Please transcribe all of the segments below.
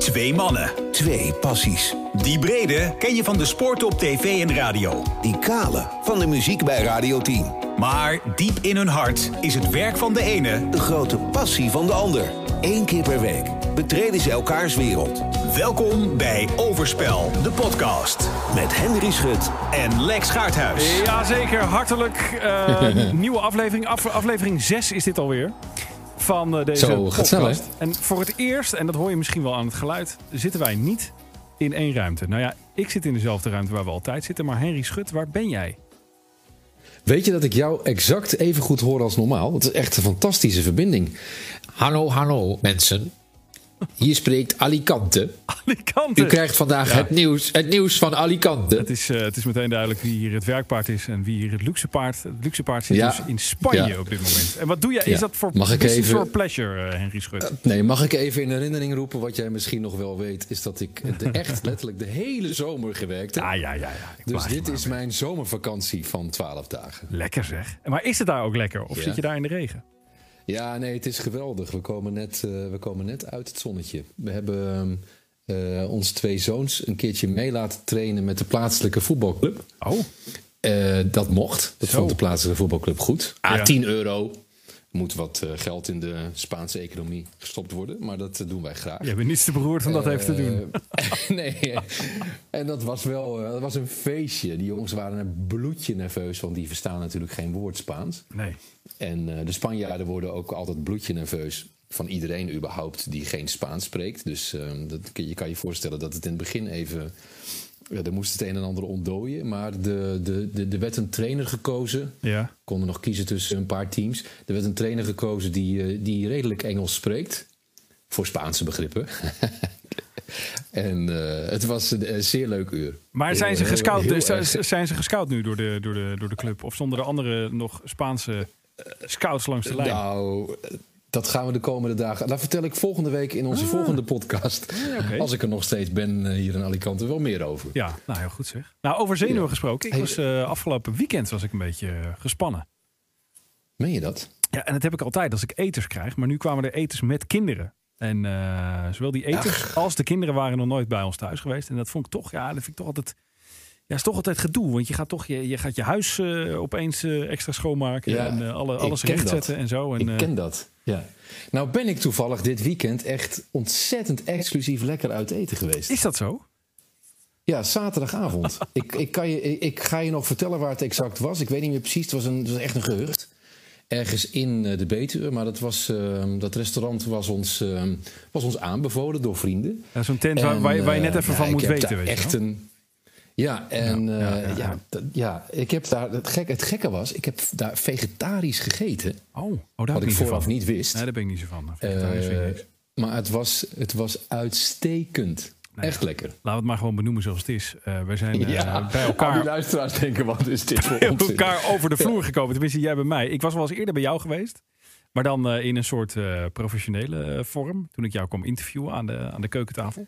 Twee mannen. Twee passies. Die brede ken je van de sport op tv en radio. Die kale van de muziek bij Radio 10. Maar diep in hun hart is het werk van de ene... De grote passie van de ander. Eén keer per week betreden ze elkaars wereld. Welkom bij Overspel, de podcast. Met Henry Schut En Lex Gaarthuis. Jazeker, hartelijk. eh, nieuwe aflevering. Af- aflevering 6 is dit alweer. Van eh, deze Zo, podcast. snel? En voor het eerst, en dat hoor je misschien wel aan het geluid, zitten wij niet in één ruimte. Nou ja, ik zit in dezelfde ruimte waar we altijd zitten. Maar Henry Schut, waar ben jij? Weet je dat ik jou exact even goed hoor als normaal? Het is echt een fantastische verbinding. Hallo, hallo mensen. Hier spreekt Alicante. Alicante. U krijgt vandaag Ja. het, nieuws, het nieuws van Alicante. Het is, eh, het is meteen duidelijk wie hier het werkpaard is en wie hier het luxe paard. Het luxe paard zit Ja. dus in Spanje Ja. op dit moment. En wat doe jij? Is dat voor Mag ik business even- for pleasure, eh, Henry Schut? Nee, mag ik even in herinnering roepen wat jij misschien nog wel weet? Is dat ik de, echt letterlijk de hele zomer gewerkt heb. Ja, ja, ja. dus dit is mee. mijn zomervakantie van 12 dagen. Lekker zeg. Maar is het daar ook lekker? Of zit je daar in de regen? Ja, nee, het is geweldig. We komen net, eh, we komen net uit het zonnetje. We hebben eh onze twee zoons een keertje mee laten trainen met de plaatselijke voetbalclub. Oh, Eh, dat mocht. Dat Zo. vond de plaatselijke voetbalclub goed. Ah, Ja. 10 euro. Moet wat eh, geld in de Spaanse economie gestopt worden. Maar dat eh, doen wij graag. je bent niets te beroerd om dat even te doen. Eh, nee. En dat was wel dat was een feestje. Die jongens waren een bloedje nerveus. Want die verstaan natuurlijk geen woord Spaans. Nee. En de Spanjaarden worden ook altijd bloedje nerveus van iedereen überhaupt die geen Spaans spreekt. Dus eh, dat, je kan je voorstellen dat het in het begin even... Ja, er moest het een en ander ontdooien. Maar de, de, de, er werd een trainer gekozen. Ja. Konden nog kiezen tussen een paar teams. Er werd een trainer gekozen die, eh, die redelijk Engels spreekt. Voor Spaanse begrippen. en eh, het was een, een zeer leuk uur. Maar zijn ze, gescout, heel dus, zijn ze gescout nu door de, door, de, door de club? Of stonden er andere nog Spaanse scouts langs de lijn? Nou, dat gaan we de komende dagen. Dat vertel ik volgende week in onze volgende podcast. Ah. Als ik er nog steeds ben eh, hier in Alicante, wel meer over. Ja, nou heel goed zeg. Nou, over zenuwen Ja. gesproken. Ik Hey, was eh, afgelopen weekend was ik een beetje eh, gespannen. Meen je dat? Ja, en dat heb ik altijd als ik eters krijg. Maar nu kwamen er eters met kinderen. En zowel die eters als de kinderen waren nog nooit bij ons thuis geweest. En dat vond ik toch, ja, dat vind ik toch altijd. Ja, is toch altijd gedoe. Want je gaat toch je, je, gaat je huis eh, opeens eh, extra schoonmaken. Ja, en eh, alle, alles rechtzetten en zo. En, ik ken dat. Ja. Nou ben ik toevallig dit weekend echt ontzettend exclusief lekker uit eten geweest. is dat zo? Ja, zaterdagavond. ik, ik, kan je, ik, ga je nog vertellen waar het exact was. Ik weet niet meer precies. Het was, een, het was echt een gehucht. Ergens in de Betuwe. Maar dat, was, eh, dat restaurant was ons, eh, was ons aanbevolen door vrienden. Ja, Zo'n tent waar, En, waar, je- waar je net even van moet weten. Weet echt een. Ja, en Ja, ja, ja, ja, ik heb daar. Het, gek, het gekke was, ik heb daar vegetarisch gegeten. Oh, oh daar Wat ik vooraf van. niet wist. Nee, daar ben ik niet zo van. Vegetarisch vind ik Eh, maar het was, het was uitstekend. Nou. Echt lekker. Laten we het maar gewoon benoemen zoals het is. Eh wij zijn eh, Ja, bij Al die elkaar luisteraars denken, wat is dit voor bij onzin? elkaar over de vloer gekomen. Tenminste, jij bij mij. Ik was wel eens eerder bij jou geweest. Maar dan eh, in een soort eh, professionele eh, vorm. Toen ik jou kwam interviewen aan de, aan de keukentafel.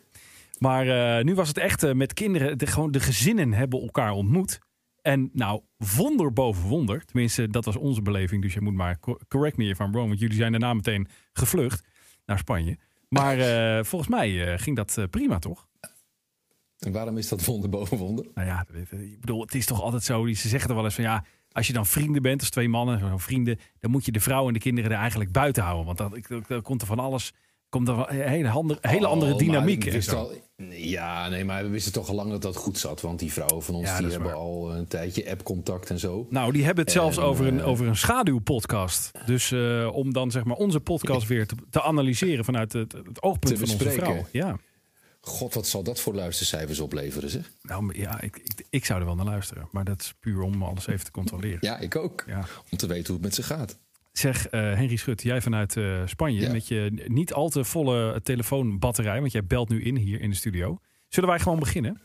Maar eh, nu was het echt eh, met kinderen. De, gewoon de gezinnen hebben elkaar ontmoet. En nou, wonder boven wonder. Tenminste, dat was onze beleving. Dus je moet maar co- correct me if I'm wrong. Want jullie zijn daarna meteen gevlucht naar Spanje. Maar eh, volgens mij ging dat prima, toch? En waarom is dat wonder boven wonder? Nou ja, ik bedoel, het is toch altijd zo. Ze zeggen er wel eens van ja, als je dan vrienden bent, als twee mannen, zo vrienden, dan moet je de vrouw en de kinderen er eigenlijk buiten houden. Want dan komt er van alles, komt er een hele, ander- hele andere Oh, dynamiek. al- ja, nee, maar we wisten toch al lang dat dat goed zat. Want die vrouwen van ons Ja, die hebben waar. al een tijdje app-contact en zo. Nou, die hebben het zelfs over, een, eh, over een schaduwpodcast. Dus eh, om dan zeg maar onze podcast weer te, te analyseren vanuit het, het oogpunt van onze vrouw. Ja, God, wat zal dat voor luistercijfers opleveren, zeg? nou ja, ik, ik, ik zou er wel naar luisteren. Maar dat is puur om alles even te controleren. Ja, ik ook. Ja. Om te weten hoe het met ze gaat. Zeg, eh, Henry Schut, jij vanuit eh, Spanje Ja. met je niet al te volle telefoonbatterij, want jij belt nu in hier in de studio. Zullen wij gewoon beginnen?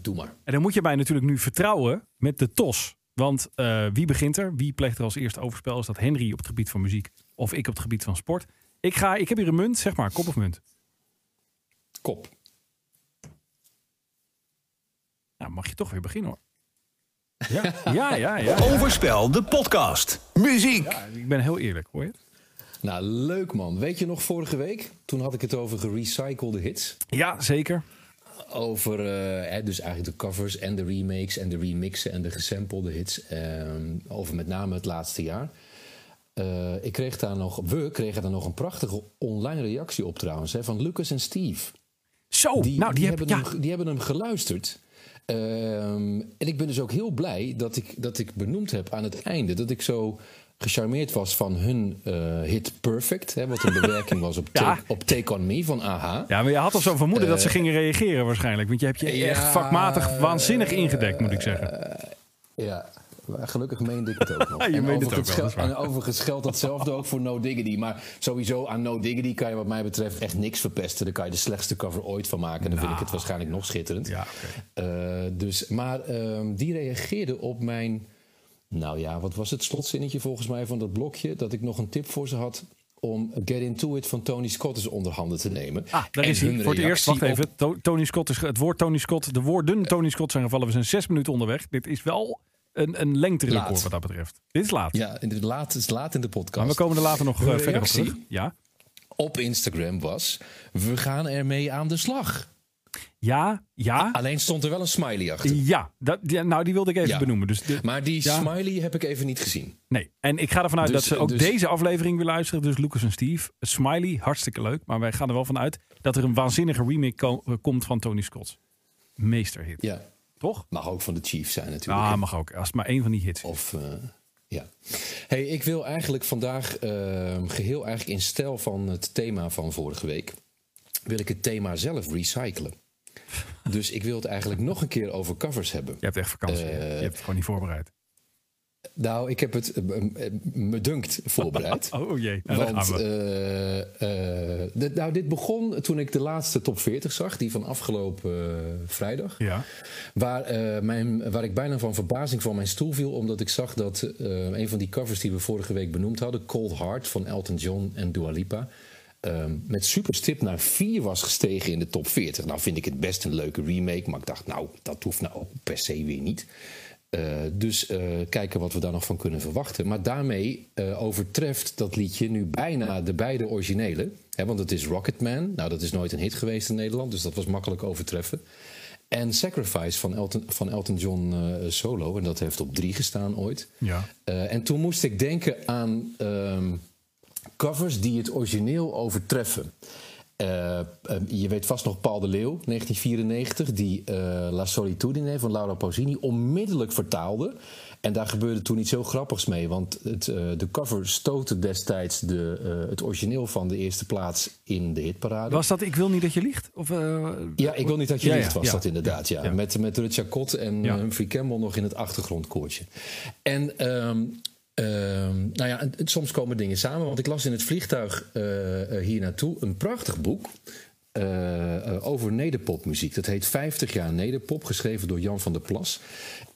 Doe maar. En dan moet je mij natuurlijk nu vertrouwen met de TOS. Want eh, wie begint er? Wie pleegt er als eerste overspel? Is dat Henry op het gebied van muziek of ik op het gebied van sport? Ik, ga, ik heb hier een munt, zeg maar, kop of munt. Kop. Nou, mag je toch weer beginnen hoor. Ja, ja, ja. ja, ja. Overspel, de podcast. Muziek. Ik ben heel eerlijk, hoor je? Nou, leuk man. Weet je nog vorige week? Toen had ik het over gerecyclede hits. Ja, zeker. Over uh, hè, dus eigenlijk de covers en de remakes en de remixen en de gesampelde hits. Uh, over met name het laatste jaar. Uh, ik kreeg daar nog, we kregen daar nog een prachtige online reactie op trouwens. Hè, van Lucas en Steve. Zo, die, nou die, hebben, ja. hem, die hebben hem geluisterd. Ehm, en ik ben dus ook heel blij dat ik, dat ik benoemd heb aan het einde dat ik zo gecharmeerd was van hun uh, hit Perfect. Hè, wat een bewerking was op, Ja. take, op Take On Me van AHA. Ja, maar je had al zo'n vermoeden dat ze gingen reageren waarschijnlijk. Want je hebt je Eh, ja, echt vakmatig waanzinnig ingedekt, moet ik zeggen. Ja, maar gelukkig meende ik het ook nog. Je en, meent het overigens ook wel, en overigens geldt hetzelfde ook voor No Diggity. Maar sowieso aan No Diggity kan je wat mij betreft echt niks verpesten. Daar kan je de slechtste cover ooit van maken. En dan vind ik het waarschijnlijk nog schitterend. Nou. Ja. Eh, dus, maar ehm, die reageerde op mijn... Nou ja, wat was het slotzinnetje volgens mij van dat blokje? Dat ik nog een tip voor ze had om Get Into It van Tony Scott eens onder handen te nemen. Ah, daar En is hij. Voor het eerst, wacht even. To- Tony Scott is, het woord Tony Scott, de woorden Tony Scott zijn gevallen. We zijn zes minuten onderweg. Dit is wel een, een lengterecord Laat. wat dat betreft. Dit is laat. Ja, in de laat, het is laat in de podcast. Maar we komen er later nog eh, verder op terug. Ja, op Instagram was: We gaan ermee aan de slag. ja, ja. Alleen stond er wel een smiley achter. Ja, dat, ja, nou die wilde ik even Ja. benoemen. Dus de- Maar die Ja. smiley heb ik even niet gezien. nee. En ik ga ervan uit Dus- dat ze ook dus- deze aflevering weer luisteren. Dus Lucas en Steve. Smiley, hartstikke leuk. Maar wij gaan er wel van uit dat er een waanzinnige remake ko- komt van Tony Scott. Meesterhit. Ja, Toch? mag ook van de Chiefs zijn natuurlijk. Ah, mag ook. Als het maar één van die hits. Of eh, ja. Hey, ik wil eigenlijk vandaag eh, geheel eigenlijk in stijl van het thema van vorige week. Wil ik het thema zelf recyclen. Dus ik wil het eigenlijk nog een keer over covers hebben. Je hebt echt vakantie. Eh, je hebt het gewoon niet voorbereid. Nou, ik heb het eh, eh, me dunkt voorbereid. Oh jee, nou, Want gaan we. eh, eh, dit- nou, dit begon toen ik de laatste top 40 zag, die van afgelopen vrijdag. ja. Waar, mijn, waar ik bijna van verbazing van mijn stoel viel, omdat ik zag dat een van die covers die we vorige week benoemd hadden, Cold Heart van Elton John en Dua Lipa, eh, met superstip naar 4 was gestegen in de top 40. Nou vind ik het best een leuke remake, maar ik dacht, nou, dat hoeft nou ook per se weer niet. Eh, dus eh, kijken wat we daar nog van kunnen verwachten. Maar daarmee eh, overtreft dat liedje nu bijna de beide originele. Hè, want het is Rocketman. Nou, dat is nooit een hit geweest in Nederland, dus dat was makkelijk overtreffen. En Sacrifice van Elton, van Elton John solo. En dat heeft op drie gestaan ooit. Ja. En toen moest ik denken aan ehm, covers die het origineel overtreffen. Eh, eh, je weet vast nog Paul de Leeuw, 1994, die eh, La Solitudine van Laura Pausini onmiddellijk vertaalde. En daar gebeurde toen iets heel grappigs mee, want het, eh, de cover stootte destijds de, het origineel van de eerste plaats in de hitparade. Was dat Ik wil niet dat je liegt? Of, Ja, ik wil niet dat je Ja, was ja. dat inderdaad. Ja. Met, met Kot en Humphrey Campbell nog in het achtergrondkoortje. En ehm, ehm, nou ja, en- en soms komen dingen samen. Want ik las in het vliegtuig eh, eh, hier naartoe een prachtig boek. eh, over nederpopmuziek. Dat heet 50 jaar nederpop, geschreven door Jan van der Plas.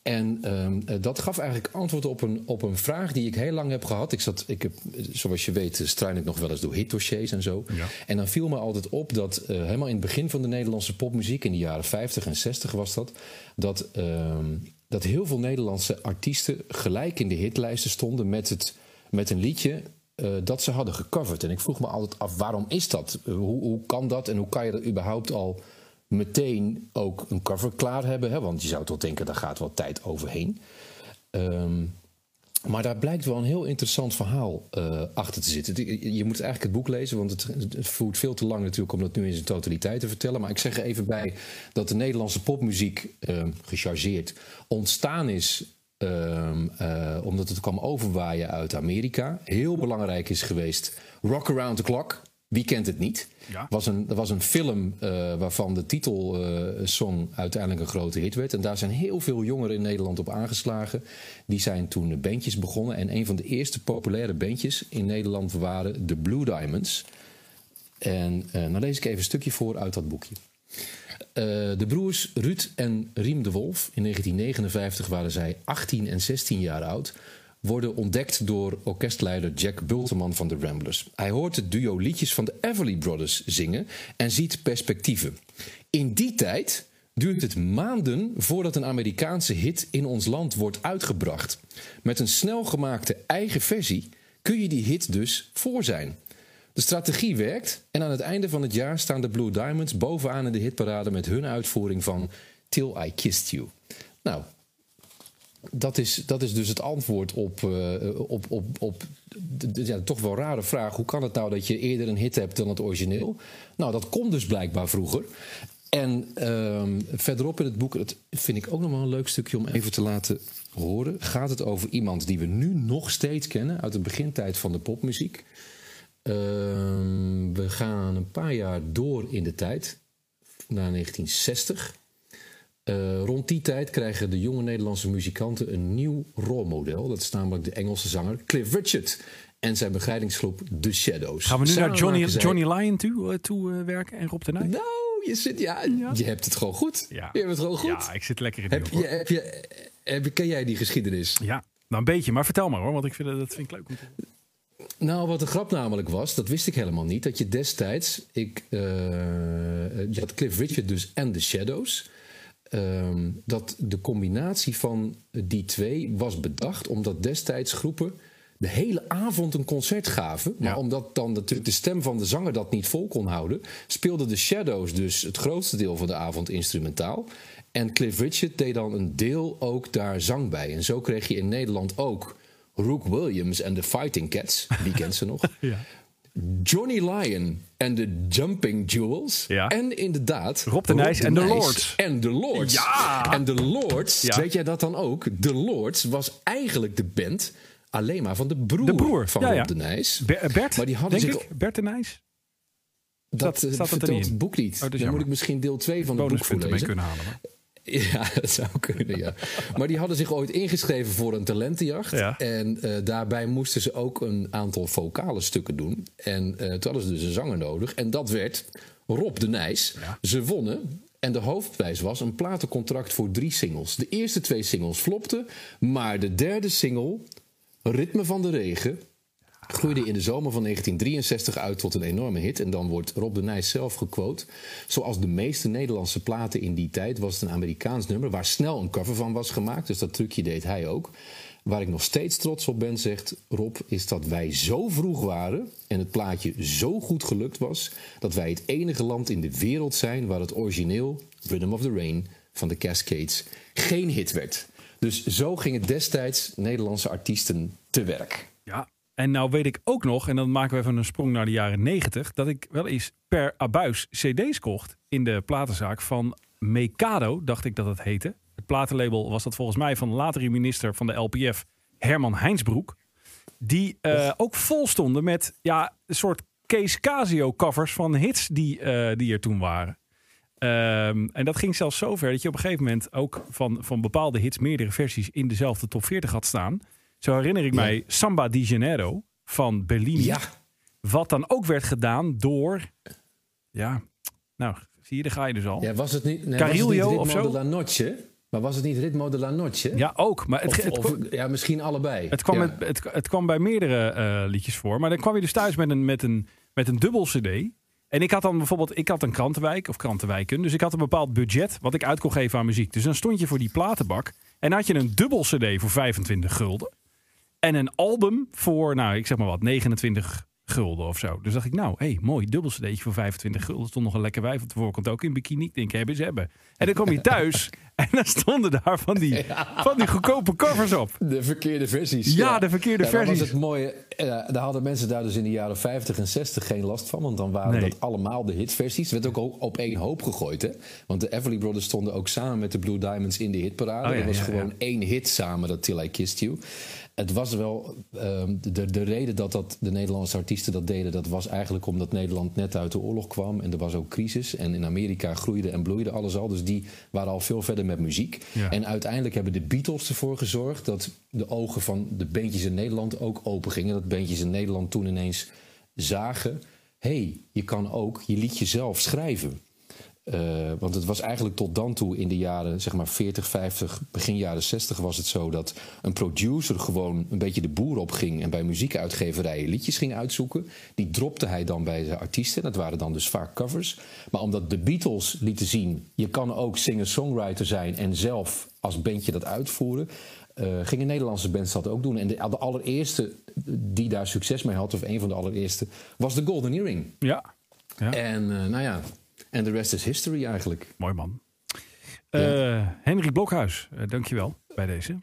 En ehm, eh, dat gaf eigenlijk antwoord op een, op een vraag die ik heel lang heb gehad. Ik zat, ik heb, zoals je weet, struin ik nog wel eens door hitdossiers en zo. Ja. En dan viel me altijd op dat helemaal in het begin van de Nederlandse popmuziek, in de jaren 50 en 60 was dat, dat, ehm, dat heel veel Nederlandse artiesten gelijk in de hitlijsten stonden met, het, met een liedje eh, dat ze hadden gecoverd. En ik vroeg me altijd af, waarom is dat? Eh, hoe, hoe kan dat en hoe kan je dat überhaupt al meteen ook een cover klaar hebben? Hè? Want je zou toch denken, daar gaat wat tijd overheen. Ehm, maar daar blijkt wel een heel interessant verhaal eh, achter te zitten. Je moet eigenlijk het boek lezen, want het, voert veel te lang natuurlijk om dat nu in zijn totaliteit te vertellen. Maar ik zeg er even bij dat de Nederlandse popmuziek, eh, gechargeerd, ontstaan is. ehm, eh, omdat het kwam overwaaien uit Amerika. Heel belangrijk is geweest Rock Around the Clock. Wie kent het niet? Ja. Was een, er was een film eh, waarvan de titelsong uiteindelijk een grote hit werd. En daar zijn heel veel jongeren in Nederland op aangeslagen. Die zijn toen bandjes begonnen. En een van de eerste populaire bandjes in Nederland waren de Blue Diamonds. En eh nou lees ik even een stukje voor uit dat boekje. Eh, de broers Ruud en Riem de Wolf, in 1959 waren zij 18 en 16 jaar oud, worden ontdekt door orkestleider Jack Bulteman van de Ramblers. Hij hoort het duo liedjes van de Everly Brothers zingen en ziet perspectieven. In die tijd duurt het maanden voordat een Amerikaanse hit in ons land wordt uitgebracht. Met een snel gemaakte eigen versie kun je die hit dus voor zijn. De strategie werkt en aan het einde van het jaar staan de Blue Diamonds bovenaan in de hitparade met hun uitvoering van Till I Kissed You. Nou, dat is, dat is dus het antwoord op, uh, op, op, op de, ja, toch wel rare vraag. Hoe kan het nou dat je eerder een hit hebt dan het origineel? Nou, dat komt dus blijkbaar vroeger. En uh, verderop in het boek, dat vind ik ook nog wel een leuk stukje om even te laten horen. Gaat het over iemand die we nu nog steeds kennen uit de begintijd van de popmuziek. Uh, we gaan een paar jaar door in de tijd, naar 1960. Uh, rond die tijd krijgen de jonge Nederlandse muzikanten een nieuw rolmodel. Dat is namelijk de Engelse zanger Cliff Richard en zijn begeleidingsgroep The Shadows. Gaan we nu Samen naar Johnny, zij- Johnny Lyon toe, eh, toe eh, werken en Rob de Nijs? Nou, je, zit, ja, je hebt het gewoon goed. Ja. Je hebt het gewoon goed. Ja, ik zit lekker in heb, je, heb, je, heb, ken jij die geschiedenis? Ja, nou een beetje, maar vertel maar hoor, want ik vind, dat- vind ik leuk om te Nou, wat de grap namelijk was, dat wist ik helemaal niet. Dat je destijds, ik, eh, je had Cliff Richard dus en The Shadows. Ehm, dat de combinatie van die twee was bedacht omdat destijds groepen de hele avond een concert gaven. Maar Ja. omdat dan natuurlijk de stem van de zanger dat niet vol kon houden, speelden de Shadows dus het grootste deel van de avond instrumentaal. En Cliff Richard deed dan een deel ook daar zang bij. En zo kreeg je in Nederland ook Rook Williams en de Fighting Cats. Die kent ze nog. Ja. Johnny Lyon en de Jumping Jewels. Ja. En inderdaad... Rob de Nijs en de Lords. En de Lords. Ja. En de Lords, Ja. weet jij dat dan ook? De Lords was eigenlijk de band alleen maar van de broer, De broer, van ja, Rob de Nijs. Ber- eh, Bert, Maar die hadden denk zich- ik? Bert de Nijs? Dat staat- eh, staat dat er vertelt het boek niet. Oh, dat is Dan jammer. moet ik misschien deel 2 van het boek Bonuspunten mee voorlezen. kunnen halen. Maar. Ja, dat zou kunnen, ja. Maar die hadden zich ooit ingeschreven voor een talentenjacht. Ja. En eh, daarbij moesten ze ook een aantal vocale stukken doen. En eh toen hadden ze dus een zanger nodig. En dat werd Rob de Nijs. Ja. Ze wonnen. En de hoofdprijs was een platencontract voor drie singles. De eerste twee singles flopten. Maar de derde single, Ritme van de Regen... groeide in de zomer van 1963 uit tot een enorme hit. En dan wordt Rob de Nijs zelf gequote. Zoals de meeste Nederlandse platen in die tijd was het een Amerikaans nummer... waar snel een cover van was gemaakt. Dus dat trucje deed hij ook. Waar ik nog steeds trots op ben, zegt Rob... is dat wij zo vroeg waren en het plaatje zo goed gelukt was... dat wij het enige land in de wereld zijn... waar het origineel Rhythm of the Rain van de Cascades geen hit werd. Dus zo gingen destijds Nederlandse artiesten te werk. En nou weet ik ook nog, en dan maken we even een sprong naar de jaren 90, dat ik wel eens per abuis CD's kocht in de platenzaak van Mekado, dacht ik dat het heette. Het platenlabel was dat volgens mij van de latere minister van de LPF, Herman Heinsbroek. Die eh, ook vol stonden met ja, een soort Kees Casio covers van hits die, eh, die er toen waren. Ehm, en dat ging zelfs zover dat je op een gegeven moment ook van, van bepaalde hits meerdere versies in dezelfde top 40 had staan. Zo herinner ik Ja. mij Samba di Janeiro van Bellini. Ja, Wat dan ook werd gedaan door. Ja, nou, zie je, daar ga je dus al. Ja, Ja, was het niet, nee, Carillo of Ritmo zo? de la Noche? Maar was het niet Ritmo de la Noche? ook. Maar het, Of, het, of- kwam- ja, misschien allebei. het, kwam Ja. met- het, het kwam bij meerdere eh, liedjes voor. Maar dan kwam je dus thuis met een, met een, met een dubbel CD. En ik had dan bijvoorbeeld, ik had een krantenwijk of krantenwijken. Dus ik had een bepaald budget wat ik uit kon geven aan muziek. Dus dan stond je voor die platenbak. En had je een dubbel CD voor 25 gulden. En een album voor, nou, ik zeg maar wat, 29 gulden of zo. Dus dacht ik, nou, hé, hey, mooi, dubbel cd'tje voor 25 gulden. Stond nog een lekker wijf op de voorkant ook in bikini. Ik denk, hebben ze hebben. En dan kom je thuis en dan stonden daar van die, van die goedkope covers op. De verkeerde versies. Ja, de verkeerde Ja, versies. was het mooie, eh, daar hadden mensen daar dus in de jaren 50 en 60 geen last van. Want dan waren Nee. dat allemaal de hitversies. Het werd ook op één hoop gegooid. Hè? Want de Everly Brothers stonden ook samen met de Blue Diamonds in de hitparade. Oh dat was gewoon één hit samen, dat Till I Kissed You. Het was wel, ehm, de, de reden dat, dat de Nederlandse artiesten dat deden... dat was eigenlijk omdat Nederland net uit de oorlog kwam. En er was ook crisis. En in Amerika groeide en bloeide alles al. Dus die waren al veel verder met muziek. Ja. En uiteindelijk hebben de Beatles ervoor gezorgd... dat de ogen van de bandjes in Nederland ook open gingen. Dat bandjes in Nederland toen ineens zagen... hé, hey, je kan ook je liedje zelf schrijven. Eh, want het was eigenlijk tot dan toe in de jaren zeg maar 40, 50, begin jaren 60 was het zo dat een producer gewoon een beetje de boer opging en bij muziekuitgeverijen liedjes ging uitzoeken. Die dropte hij dan bij de artiesten. Dat waren dan dus vaak covers. Maar omdat de Beatles lieten zien, je kan ook singer-songwriter zijn en zelf als bandje dat uitvoeren. eh, gingen Nederlandse bands dat ook doen. En de, de allereerste die daar succes mee had, of een van de allereerste, was de Golden Earring. Ja. ja. En uh, nou ja, en de rest is history eigenlijk. Mooi man. Uh, Henry Blokhuis, uh, dankjewel bij deze.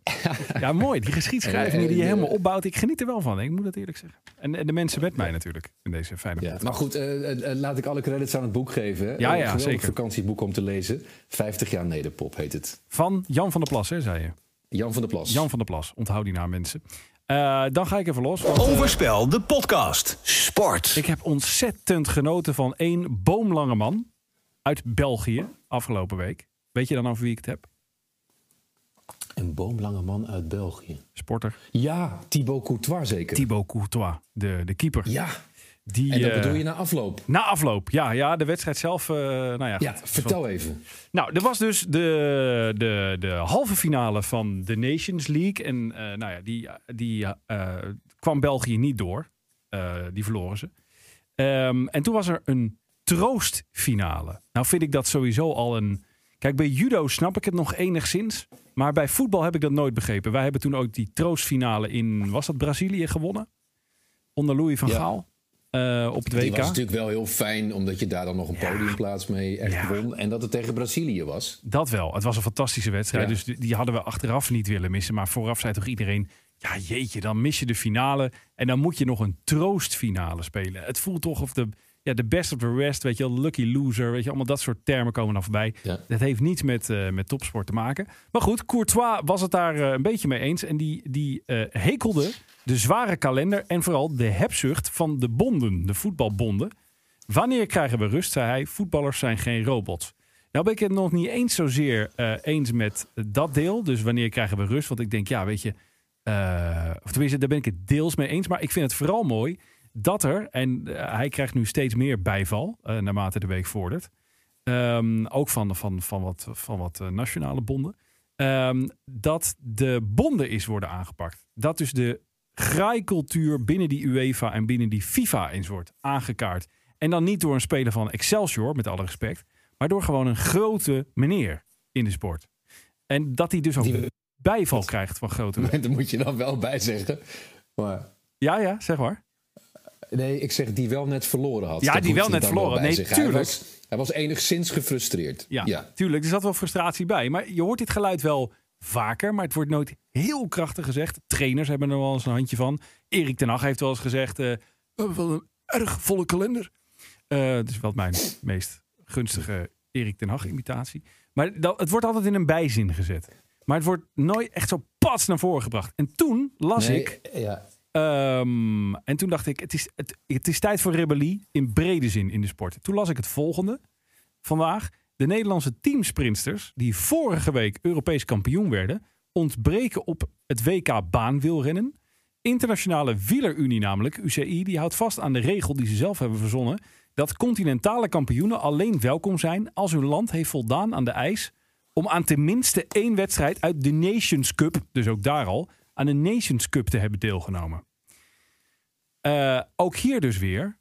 ja, mooi. Die geschiedschrijving die je helemaal opbouwt. Ik geniet er wel van, ik moet dat eerlijk zeggen. En, en de mensen met mij natuurlijk in deze fijne ja, Maar goed, uh, laat ik alle credits aan het boek geven. Hè? Ja, ja, een zeker. vakantieboek om te lezen. 50 jaar Nederpop heet het. Van Jan van der Plas, hè, zei je? Jan van der Plas. Jan van der Plas. Onthoud die naam, mensen. Uh, dan ga ik even los. Want, Overspel, de podcast. Sport. Ik heb ontzettend genoten van één boomlange man uit België afgelopen week. Weet je dan over wie ik het heb? Een boomlange man uit België. Sporter. Ja, Thibaut Courtois zeker. Thibaut Courtois, de, de keeper. Ja. Die, en dat bedoel je na afloop? Na afloop, ja. Ja, de wedstrijd zelf, uh, nou ja. Ja, vertel even. Nou, er was dus de, de, de halve finale van de Nations League. En uh, nou ja, die, die kwam België niet door. die verloren ze. Um, en toen was er een troostfinale. Nou vind ik dat sowieso al een... Kijk, bij judo snap ik het nog enigszins. Maar bij voetbal heb ik dat nooit begrepen. Wij hebben toen ook die troostfinale in, was dat Brazilië gewonnen? Onder Louis van Ja. Gaal. eh, op het WK. Die was natuurlijk wel heel fijn, omdat je daar dan nog een Ja. podiumplaats mee echt Ja. won. En dat het tegen Brazilië was. Dat wel. Het was een fantastische wedstrijd. Dus die, die hadden we achteraf niet willen missen. Maar vooraf zei toch iedereen... Ja, jeetje, dan mis je de finale. En dan moet je nog een troostfinale spelen. Het voelt toch of de, ja, de best of the rest. Weet je wel, lucky loser. Weet je, allemaal dat soort termen komen dan voorbij. Ja. Dat heeft niets met, eh, met topsport te maken. Maar goed, Courtois was het daar eh, een beetje mee eens. En die, die eh, hekelde de zware kalender en vooral de hebzucht van de bonden, de voetbalbonden. Wanneer krijgen we rust, zei hij. Voetballers zijn geen robots. Nou ben ik het nog niet eens zozeer eens met dat deel. Dus wanneer krijgen we rust? Want ik denk, ja, weet je... of tenminste, daar ben ik het deels mee eens. Maar ik vind het vooral mooi dat er... En eh, hij krijgt nu steeds meer bijval, eh, naarmate de week vordert. Ehm, ook van, van, van wat, van wat eh, nationale bonden. Ehm, dat de bonden is worden aangepakt. Dat dus de graaikultuur binnen die UEFA en binnen die FIFA eens wordt aangekaart. En dan niet door een speler van Excelsior, met alle respect. Maar door gewoon een grote meneer in de sport. En dat hij dus ook Die- bijval krijgt van grote. Daar moet je dan wel bij zeggen. Maar Ja, ja, zeg maar. Nee, ik zeg die wel net verloren had. Ja, Dat die wel net verloren. Nee, tuurlijk. Hij was, hij was enigszins gefrustreerd. Ja, ja. tuurlijk. Er zat wel frustratie bij. Maar je hoort dit geluid wel vaker, maar het wordt nooit heel krachtig gezegd. Trainers hebben er wel eens een handje van. Erik ten Hag heeft wel eens gezegd... we hebben wel een erg volle kalender. Eh dus wat mijn meest gunstige Erik ten Hag imitatie. Maar dat, het wordt altijd in een bijzin gezet. Maar het wordt nooit echt zo pas naar voren gebracht. En toen las Nee, ik... ja. Ehm, en toen dacht ik, het is, het, het is tijd voor rebellie in brede zin in de sport. Toen las ik het volgende vandaag. De Nederlandse teamsprinsters, die vorige week Europees kampioen werden, ontbreken op het WK baanwielrennen. Internationale Wielerunie namelijk, UCI, die houdt vast aan de regel die ze zelf hebben verzonnen. Dat continentale kampioenen alleen welkom zijn als hun land heeft voldaan aan de eis om aan tenminste één wedstrijd uit de Nations Cup, dus ook daar al, aan de Nations Cup te hebben deelgenomen. Eh, ook hier dus weer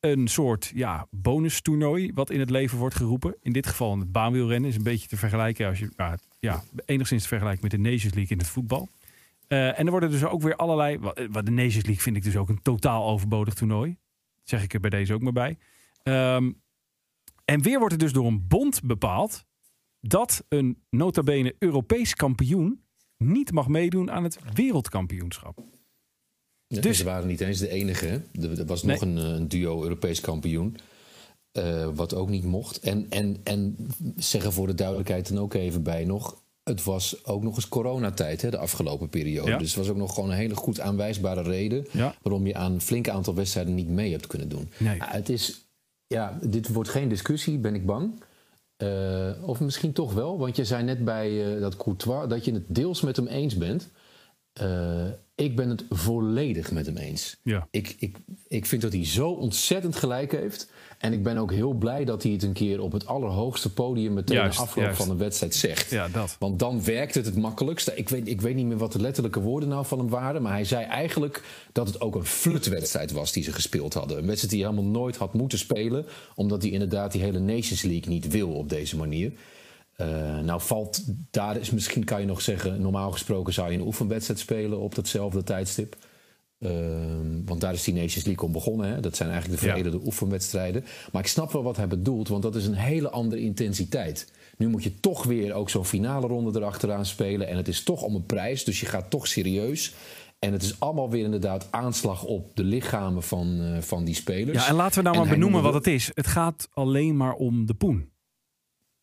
een soort ja, bonustoernooi wat in het leven wordt geroepen. In dit geval in het baanwielrennen is een beetje te vergelijken als je ja, enigszins te vergelijken met de Nations League in het voetbal. Eh, en er worden dus ook weer allerlei. Wat de Nations League vind ik dus ook een totaal overbodig toernooi. Zeg ik er bij deze ook maar bij. Ehm, en weer wordt er dus door een bond bepaald dat een nota bene Europees kampioen niet mag meedoen aan het wereldkampioenschap. Ja, Dus- Ze waren niet eens de enige. Er, was Nee. nog een, eh, een duo Europees kampioen. eh, wat ook niet mocht. En, en, en zeggen voor de duidelijkheid dan ook even bij nog. Het was ook nog eens coronatijd, hè, de afgelopen periode. Ja. Dus het was ook nog gewoon een hele goed aanwijsbare reden... Ja. waarom je aan een flink aantal wedstrijden niet mee hebt kunnen doen. Nee. Ja, het is, ja, dit wordt geen discussie, ben ik bang. Eh, of misschien toch wel, want je zei net bij eh, dat Courtois... dat je het deels met hem eens bent. Eh, ik ben het volledig met hem eens. Ja. Ik, ik, ik vind dat hij zo ontzettend gelijk heeft. En ik ben ook heel blij dat hij het een keer op het allerhoogste podium... meteen Juist, na afloop juist. van een wedstrijd zegt. Ja, dat. Want dan werkt het het makkelijkst. Ik weet, ik weet niet meer wat de letterlijke woorden nou van hem waren. Maar hij zei eigenlijk dat het ook een flutwedstrijd was die ze gespeeld hadden. Een wedstrijd die hij helemaal nooit had moeten spelen. Omdat hij inderdaad die hele Nations League niet wil op deze manier. Eh, nou valt, daar is misschien kan je nog zeggen, normaal gesproken zou je een oefenwedstrijd spelen op datzelfde tijdstip. Ehm, want daar is die Nations League om begonnen. Hè? Dat zijn eigenlijk de Ja. veredelde oefenwedstrijden. Maar ik snap wel wat hij bedoelt, want dat is een hele andere intensiteit. Nu moet je toch weer ook zo'n finale ronde erachteraan spelen. En het is toch om een prijs, dus je gaat toch serieus. En het is allemaal weer inderdaad aanslag op de lichamen van, eh, van die spelers. Ja, en laten we nou En maar benoemen wat het is. Het gaat alleen maar om de poen.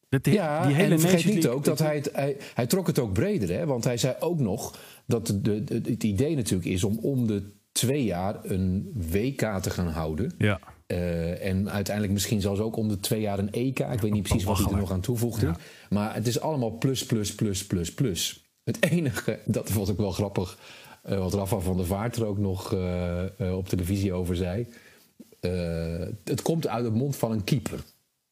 Dat die, Ja, die hele en vergeet Nations niet League- ook dat hij, het, hij, hij trok het ook breder. Hè? Want hij zei ook nog dat de, het idee natuurlijk is om om de twee jaar een WK te gaan houden. Ja. Eh, en uiteindelijk misschien zelfs ook om de twee jaar een EK. Ik weet niet precies wat hij er nog aan toevoegde. Ja. Maar het is allemaal plus, plus, plus, plus, plus. Het enige, dat vond ik wel grappig, eh, wat Rafa van der Vaart er ook nog eh, op televisie over zei. Het komt uit de mond van een keeper.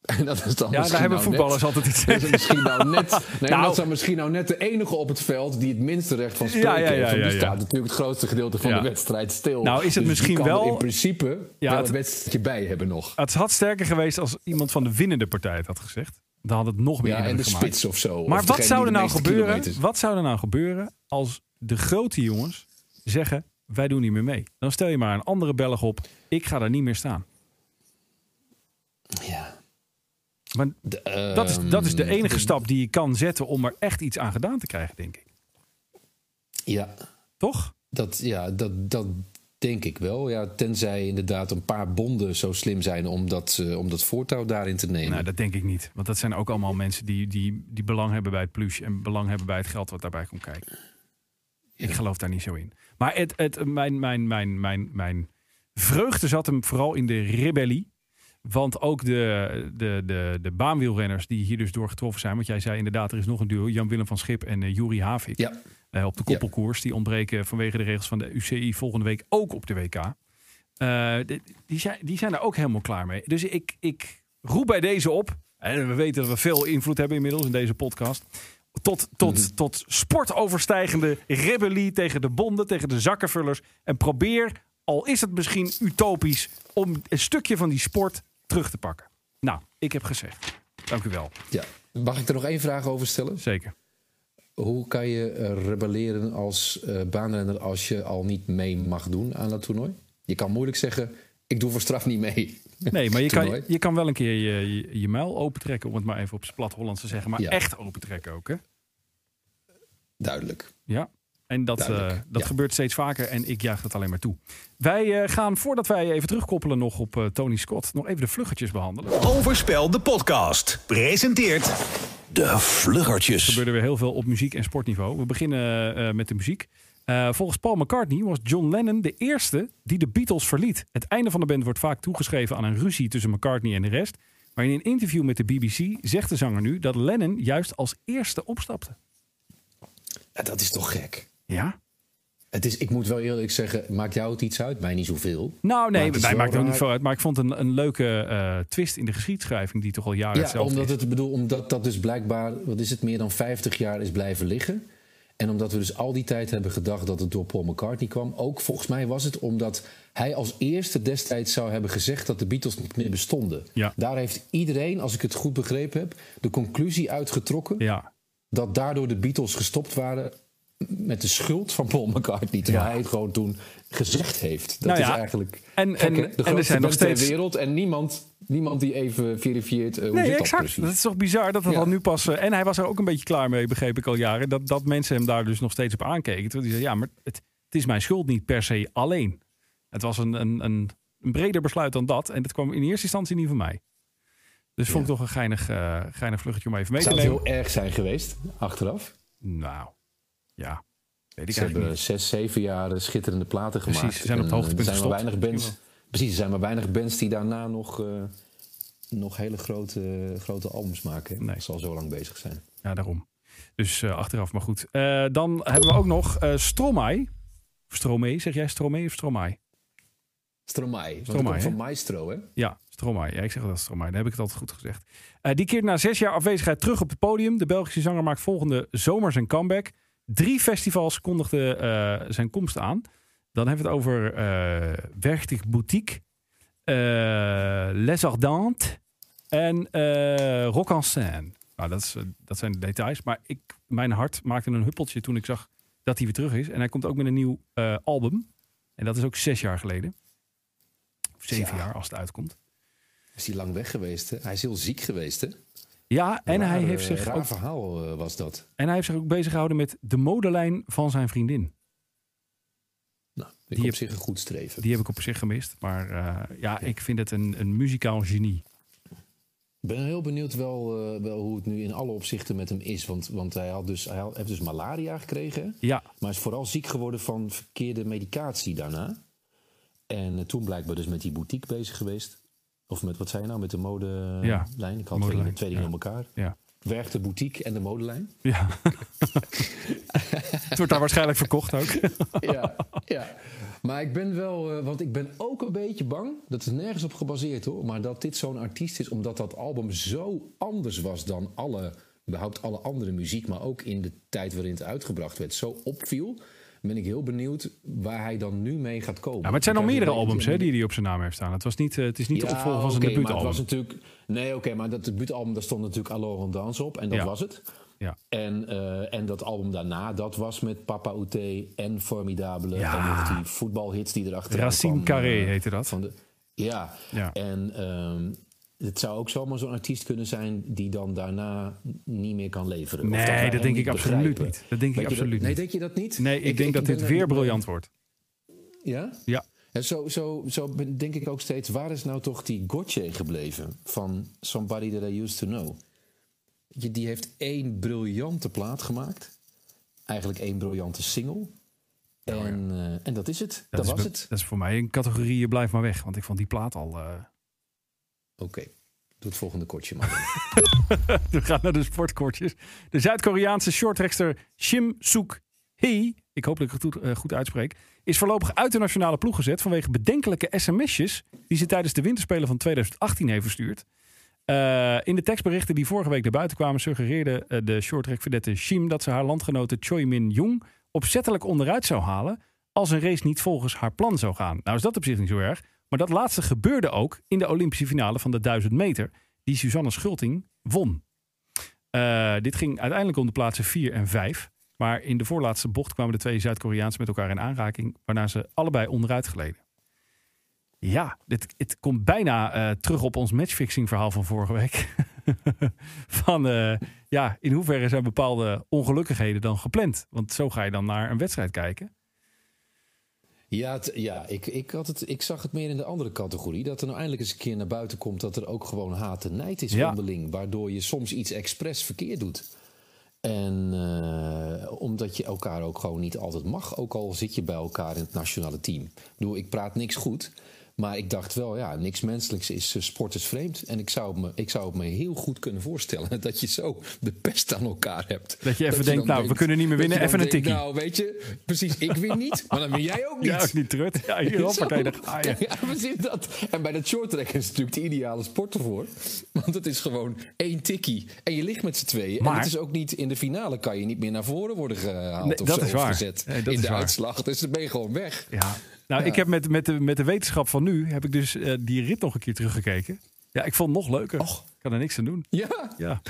En dat is dan Ja, daar hebben nou voetballers net, altijd iets is misschien nou net, nee, Nou. dat dan misschien nou net de enige op het veld die het minste recht van spreken Ja, ja, ja, heeft. Die staat natuurlijk het grootste gedeelte van de wedstrijd stil. Nou, is het Dus misschien wel- in principe Ja, wel het- een wedstrijdje bij hebben nog. Het had sterker geweest als iemand van de winnende partij het had gezegd. Dan had het nog meer Ja, en de gemaakt. spits of zo. Maar Of wat zou er nou gebeuren? kilometers- Wat zou er nou gebeuren als de grote jongens zeggen: wij doen niet meer mee? Dan stel je maar een andere Belg op. Ik ga daar niet meer staan. Ja. Maar De, dat is, dat is de ehm, enige stap die je kan zetten om er echt iets aan gedaan te krijgen, denk ik. Ja, Toch? dat, ja dat, dat denk ik wel. Ja, tenzij inderdaad een paar bonden zo slim zijn om dat, eh, om dat voortouw daarin te nemen. Nou, dat denk ik niet. Want dat zijn ook allemaal mensen die, die, die belang hebben bij het plus en belang hebben bij het geld wat daarbij komt kijken. Ik geloof daar niet zo in. Maar het, het, mijn, mijn, mijn, mijn, mijn vreugde zat hem vooral in de rebellie. Want ook de, de, de, de baanwielrenners die hier dus door getroffen zijn. Want jij zei inderdaad, er is nog een duo. Jan-Willem van Schip en uh, Juri Havik. ja, eh, op de koppelkoers. Die ontbreken vanwege de regels van de UCI volgende week ook op de WK. Eh, die, die, zijn, die zijn er ook helemaal klaar mee. Dus ik, ik roep bij deze op. En we weten dat we veel invloed hebben inmiddels in deze podcast. Tot, tot, tot sportoverstijgende rebellie tegen de bonden, tegen de zakkenvullers. En probeer, al is het misschien utopisch, om een stukje van die sport terug te pakken. Nou, ik heb gezegd. Dank u wel. ja. Mag ik er nog één vraag over stellen? Zeker. Hoe kan je eh, rebelleren als baanrenner als je al niet mee mag doen aan dat toernooi? Je kan moeilijk zeggen, ik doe voor straf niet mee. Nee, maar je kan, je kan wel een keer je, je, je muil opentrekken, om het maar even op zijn plat Hollands te zeggen. Maar Ja. echt opentrekken ook, hè? Duidelijk. Ja. En dat, eh, dat ja. gebeurt steeds vaker en ik juich het alleen maar toe. Wij eh, gaan, voordat wij even terugkoppelen nog op eh, Tony Scott, nog even de vluggetjes behandelen. Er Overspel de podcast. Presenteert De vluggertjes. gebeurde weer heel veel op muziek- en sportniveau. We beginnen eh, met de muziek. Eh, volgens Paul McCartney was John Lennon de eerste die de Beatles verliet. Het einde van de band wordt vaak toegeschreven aan een ruzie tussen McCartney en de rest. Maar in een interview met de BBC zegt de zanger nu dat Lennon juist als eerste opstapte. Ja, dat is toch gek? Ja? Het is, ik moet wel eerlijk zeggen, maakt jou het iets uit? Mij niet zoveel. Nou, nee, mij maakt het ook niet veel uit. Maar ik vond een, een leuke eh, twist in de geschiedschrijving die toch al jaren Ja, omdat is. het bedoel, omdat dat dus blijkbaar, wat is het, meer dan 50 jaar is blijven liggen. En omdat we dus al die tijd hebben gedacht dat het door Paul McCartney kwam. Ook volgens mij was het omdat hij als eerste destijds zou hebben gezegd dat de Beatles niet meer bestonden. Ja. Daar heeft iedereen, als ik het goed begrepen heb, de conclusie uitgetrokken Ja, dat daardoor de Beatles gestopt waren met de schuld van Paul McCartney. Terwijl Ja. hij het gewoon toen gezegd heeft. Dat Nou ja, is eigenlijk en- gek, en- de er zijn nog ter steeds- wereld en niemand, niemand die even verifieert eh, hoe nee, zit dat exact. precies. Dat is toch bizar dat dat Ja. al nu pas... eh, en hij was er ook een beetje klaar mee, begreep ik al jaren. Dat, dat mensen hem daar dus nog steeds op aankeken. Terwijl hij zei, ja, maar het, het is mijn schuld niet per se alleen. Het was een, een, een, een breder besluit dan dat. En dat kwam in eerste instantie niet van mij. Dus vond ik toch een geinig, eh, geinig vluchtje om even mee te Zou het nemen. heel erg zijn geweest, achteraf? Nou, ja. Weet ik Ze hebben niet. zes, zeven jaar schitterende platen Precies, gemaakt. ze zijn op het En, hoogtepunt er zijn maar weinig bands. Precies, er zijn maar weinig bands die daarna nog, eh, nog hele grote, grote albums maken. Nee. Zal zo lang bezig zijn. Ja, daarom. Dus eh, achteraf, maar goed. Eh, dan hebben we ook nog eh Stromae. Stromae, zeg jij Stromae of Stromae? Stromae. Stromae, van Maestro, hè? Ja, Stromae. Ja, ik zeg dat Stromae. Dan heb ik het altijd goed gezegd. Eh, die keert na zes jaar afwezigheid terug op het podium. De Belgische zanger maakt volgende zomer zijn comeback. Drie festivals kondigden eh, zijn komst aan. Dan hebben we het over eh Werchtig Boutique, eh Les Ardentes en Rock en Scène. Nou, dat, is, dat zijn de details. Maar ik, mijn hart maakte een huppeltje toen ik zag dat hij weer terug is. En hij komt ook met een nieuw album. En dat is ook zes jaar geleden. Of zeven Ja. jaar als het uitkomt. Is hij lang weg geweest? Hè? Hij is heel ziek geweest, hè? Ja, en hij, heeft eh, zich ook, verhaal eh, was dat. en hij heeft zich ook bezig gehouden met de modelijn van zijn vriendin. Nou, ik Die op heb- zich een goed streven. Die heb ik op zich gemist. Maar eh, ja, ik vind het een, een muzikaal genie. Ik ben heel benieuwd wel, wel hoe het nu in alle opzichten met hem is. Want, want hij, had dus, hij had- heeft dus malaria gekregen. Ja, Maar is vooral ziek geworden van verkeerde medicatie daarna. En toen blijkbaar dus met die boutique bezig geweest. Of met, wat zei je nou, met de modelijn? Ja, Ik had twee, modelijn, dingen- twee dingen ja. op elkaar. ja. Werkt de boutique en de modelijn? ja. het wordt daar waarschijnlijk verkocht ook. ja, ja. Maar ik ben wel, eh, want ik ben ook een beetje bang, dat is nergens op gebaseerd hoor, maar dat dit zo'n artiest is, omdat dat album zo anders was dan alle, überhaupt alle andere muziek, maar ook in de tijd waarin het uitgebracht werd, zo opviel. Ben ik heel benieuwd waar hij dan nu mee gaat komen. Ja, maar het zijn al meerdere albums hè, die hij op zijn naam heeft staan. Het, was niet, eh, het is niet de opvolger van zijn maar het debuutalbum. was natuurlijk. Nee, oké, maar dat debuutalbum, daar stond natuurlijk Alors on Dance op. En dat Ja. was het. Ja. En, eh, en dat album daarna, dat was met Papa Outé en Formidable. Ja. En die voetbalhits die erachter Racine Carré heette dat. Van de, ja. Ja. en ehm, het zou ook zomaar zo'n artiest kunnen zijn die dan daarna niet meer kan leveren. Nee, dat denk ik absoluut begrijpen. niet. Dat denk ik Weet je absoluut Nee, niet. denk je dat niet? Nee, ik, denk dat dit er- weer briljant wordt. Ja? Ja. En zo, zo, zo denk ik ook steeds, waar is nou toch die Gotye gebleven van Somebody That I Used To Know? Je, die heeft één briljante plaat gemaakt. Eigenlijk één briljante single. En, eh, en dat is het. Dat, is, was het. dat is voor mij een categorie eh, blijf maar weg. Want ik vond die plaat al... eh, Oké, doe het volgende kortje maar. We gaan naar de sportkortjes. De Zuid-Koreaanse shorttrekster Shim Suk Hee, ik hoop dat ik het goed, eh, goed uitspreek, is voorlopig uit de nationale ploeg gezet vanwege bedenkelijke sms'jes die ze tijdens de winterspelen van 2018 heeft verstuurd. Eh, in de tekstberichten die vorige week naar buiten kwamen, suggereerde eh, de shorttrack Shim dat ze haar landgenote Choi Min Jung opzettelijk onderuit zou halen als een race niet volgens haar plan zou gaan. Nou is dat op zich niet zo erg, maar dat laatste gebeurde ook in de Olympische finale van de 1000 meter, die Suzanne Schulting won. Eh, dit ging uiteindelijk om de plaatsen 4 en 5. Maar in de voorlaatste bocht kwamen de twee Zuid-Koreaanse met elkaar in aanraking, waarna ze allebei onderuit gleden. Ja, dit, het komt bijna eh, terug op ons matchfixing verhaal van vorige week. van eh, ja, in hoeverre zijn bepaalde ongelukkigheden dan gepland? Want zo ga je dan naar een wedstrijd kijken. Ja, het- ja ik, ik, had het, ik zag het meer in de andere categorie. Dat er nou eindelijk eens een keer naar buiten komt dat er ook gewoon haat en nijd is Ja. onderling. Waardoor je soms iets expres verkeerd doet. En eh, omdat je elkaar ook gewoon niet altijd mag. Ook al zit je bij elkaar in het nationale team. Ik bedoel, ik praat niks goed. Maar ik dacht wel, ja, niks menselijks is eh, sport is vreemd. En ik zou, het me, ik zou het me heel goed kunnen voorstellen dat je zo de pest aan elkaar hebt. Dat je even denkt, nou, we kunnen niet meer winnen, even een tikkie. Nou, weet je, precies, ik win niet, maar dan win jij ook niet. Ja, ook niet trut. Ja, hier, hoppakee, daar ga je. Ja, precies dat. En bij dat shorttrack is natuurlijk de ideale sport ervoor. Want het is gewoon één tikkie. En je ligt met z'n tweeën. Maar- En het is ook niet in de finale kan je niet meer naar voren worden gehaald Nee, of dat zo, is of waar. gezet Nee, dat in is de waar. uitslag. Dus dan ben je gewoon weg. Ja. Nou, Ja. ik heb met, met, de, met de wetenschap van nu, heb ik dus eh, die rit nog een keer teruggekeken. Ja, ik vond het nog leuker. Och. Ik kan er niks aan doen. Ja. Ja.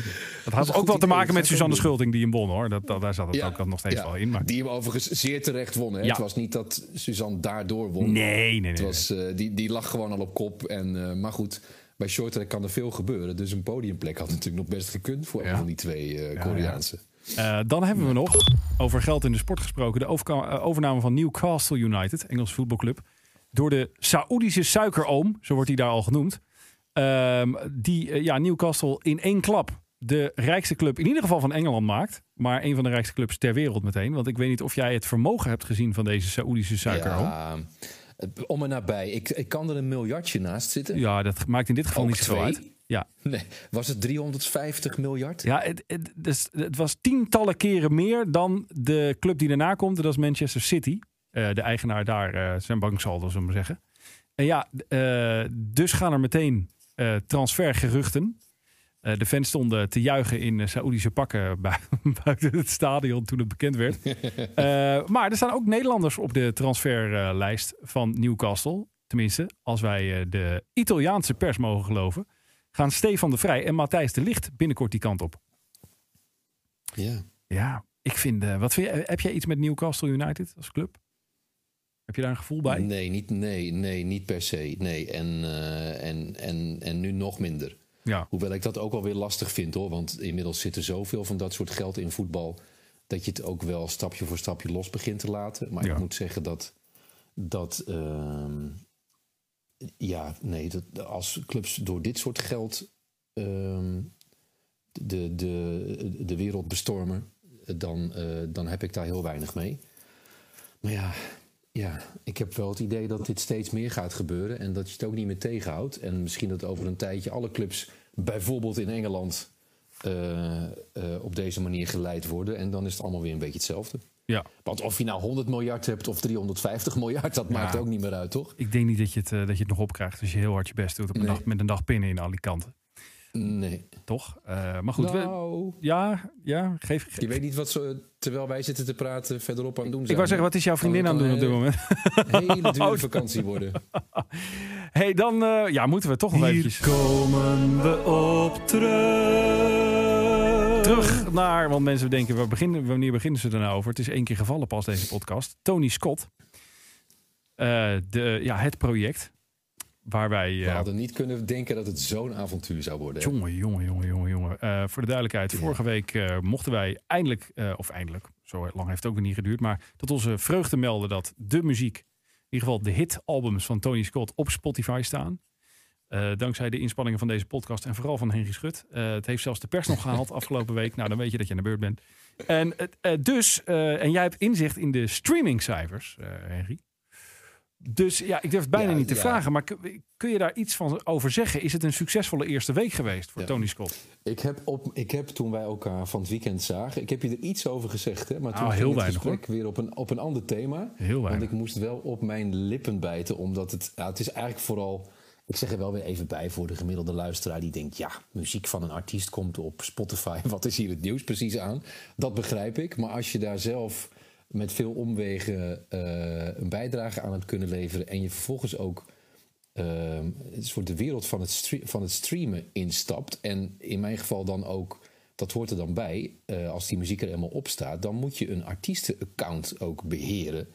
Dat had ook wel te maken met Suzanne. Schulting die hem won hoor. Dat, dat, daar zat het ook nog steeds wel in. Maar... Die hem overigens zeer terecht won. Hè? Het was niet dat Suzanne daardoor won. Nee, nee, nee. Het was, eh, die, die lag gewoon al op kop. En, eh, maar goed, bij shorttrack kan er veel gebeuren. Dus een podiumplek had natuurlijk nog best gekund voor een van die twee Koreaanse. Eh, dan hebben we nog, over geld in de sport gesproken, de eh, overname van Newcastle United, Engels voetbalclub, door de Saoedische suikeroom, zo wordt hij daar al genoemd. Ehm, die eh, ja, Newcastle in één klap de rijkste club in ieder geval van Engeland maakt. Maar een van de rijkste clubs ter wereld meteen. Want ik weet niet of jij het vermogen hebt gezien van deze Saoedische suikeroom. Ja, Ja, om en nabij. Ik, ik kan er een miljardje naast zitten. dat maakt in dit geval Ook niet twee? uit. Ja, Nee, was het 350 miljard? Ja, het, het, dus het was tientallen keren meer dan de club die daarna komt. Dat is Manchester City. Eh, de eigenaar daar, eh, zijn banksaldo, zullen we maar zeggen. En ja, eh, dus gaan er meteen transfergeruchten. De fans stonden te juichen in uh, Saoedische pakken bui- buiten het stadion toen het bekend werd. Maar er staan ook Nederlanders op de transferlijst van Newcastle. Tenminste, als wij de Italiaanse pers mogen geloven. Gaan Stefan de Vrij en Matthijs de Licht binnenkort die kant op. Ja. Ja, ik vind. eh, wat vind je, heb jij iets met Newcastle United als club? Heb je daar een gevoel bij? Nee, niet, nee, nee, niet per se. Nee, en, eh, en, en, en nu nog minder. Ja. Hoewel ik dat ook wel weer lastig vind hoor. Want inmiddels zit er zoveel van dat soort geld in voetbal. dat je het ook wel stapje voor stapje los begint te laten. Maar Ja. ik moet zeggen dat. dat ehm, ja, nee, dat, als clubs door dit soort geld. ehm, de, de, de wereld bestormen. dan, eh, dan heb ik daar heel weinig mee. Maar ja, ja, ik heb wel het idee dat dit steeds meer gaat gebeuren. En dat je het ook niet meer tegenhoudt. En misschien dat over een tijdje alle clubs, bijvoorbeeld in Engeland, eh, eh, op deze manier geleid worden. En dan is het allemaal weer een beetje hetzelfde. Ja. Want of je nou 100 miljard hebt of 350 miljard, dat maakt ook niet meer uit, toch? Ik denk niet dat je, het, eh, dat je het nog opkrijgt als je heel hard je best doet op een Nee. dag, met een dag pinnen in Alicante. Nee. Toch? Eh, maar goed, we- nou, ja, ja, geef. je geef- weet niet wat ze, terwijl wij zitten te praten, verderop aan doen zijn. ik wou zeggen, wat is jouw vriendin aan het doen op dit moment? Een hele dure Oh. vakantie worden. hey, dan eh, ja, moeten we toch nog eventjes komen we op terug. Terug naar, want mensen denken, waar beginnen, wanneer beginnen ze er nou over? Het is één keer gevallen pas deze podcast. Tony Scott, Eh, de, ja, het project waar wij. We eh, hadden niet kunnen denken dat het zo'n avontuur zou worden. Jongen, jongen, jongen, jongen, jongen. Eh, voor de duidelijkheid, vorige week mochten wij eindelijk, of eindelijk, zo lang heeft het ook niet geduurd, maar tot onze vreugde melden dat de muziek, in ieder geval de hitalbums van Tony Scott, op Spotify staan. Eh, dankzij de inspanningen van deze podcast en vooral van Henry Schut. Eh, het heeft zelfs de pers nog gehaald afgelopen week. Nou, dan weet je dat je aan de beurt bent. En het- eh, dus, en jij hebt inzicht in de streamingcijfers, Henry. Dus ja, ik durf het bijna Ja, niet te ja. vragen. Maar kun, kun je daar iets van over zeggen? Is het een succesvolle eerste week geweest voor Ja. Tony Scott? Ik heb, op, ik heb toen wij elkaar van het weekend zagen, ik heb je er iets over gezegd, hè, maar toen Nou, ging heel het weinig, gesprek weer op een, op een ander thema. Heel Want weinig. ik moest wel op mijn lippen bijten, omdat het, ja, het is eigenlijk vooral, ik zeg er wel weer even bij voor de gemiddelde luisteraar die denkt, ja, muziek van een artiest komt op Spotify, wat is hier het nieuws precies aan? Dat begrijp ik, maar als je daar zelf met veel omwegen eh, een bijdrage aan hebt kunnen leveren en je vervolgens ook ehm, een soort de wereld van het, van het streamen instapt. En in mijn geval dan ook, dat hoort er dan bij, eh, als die muziek er helemaal op staat, dan moet je een artiestenaccount ook beheren.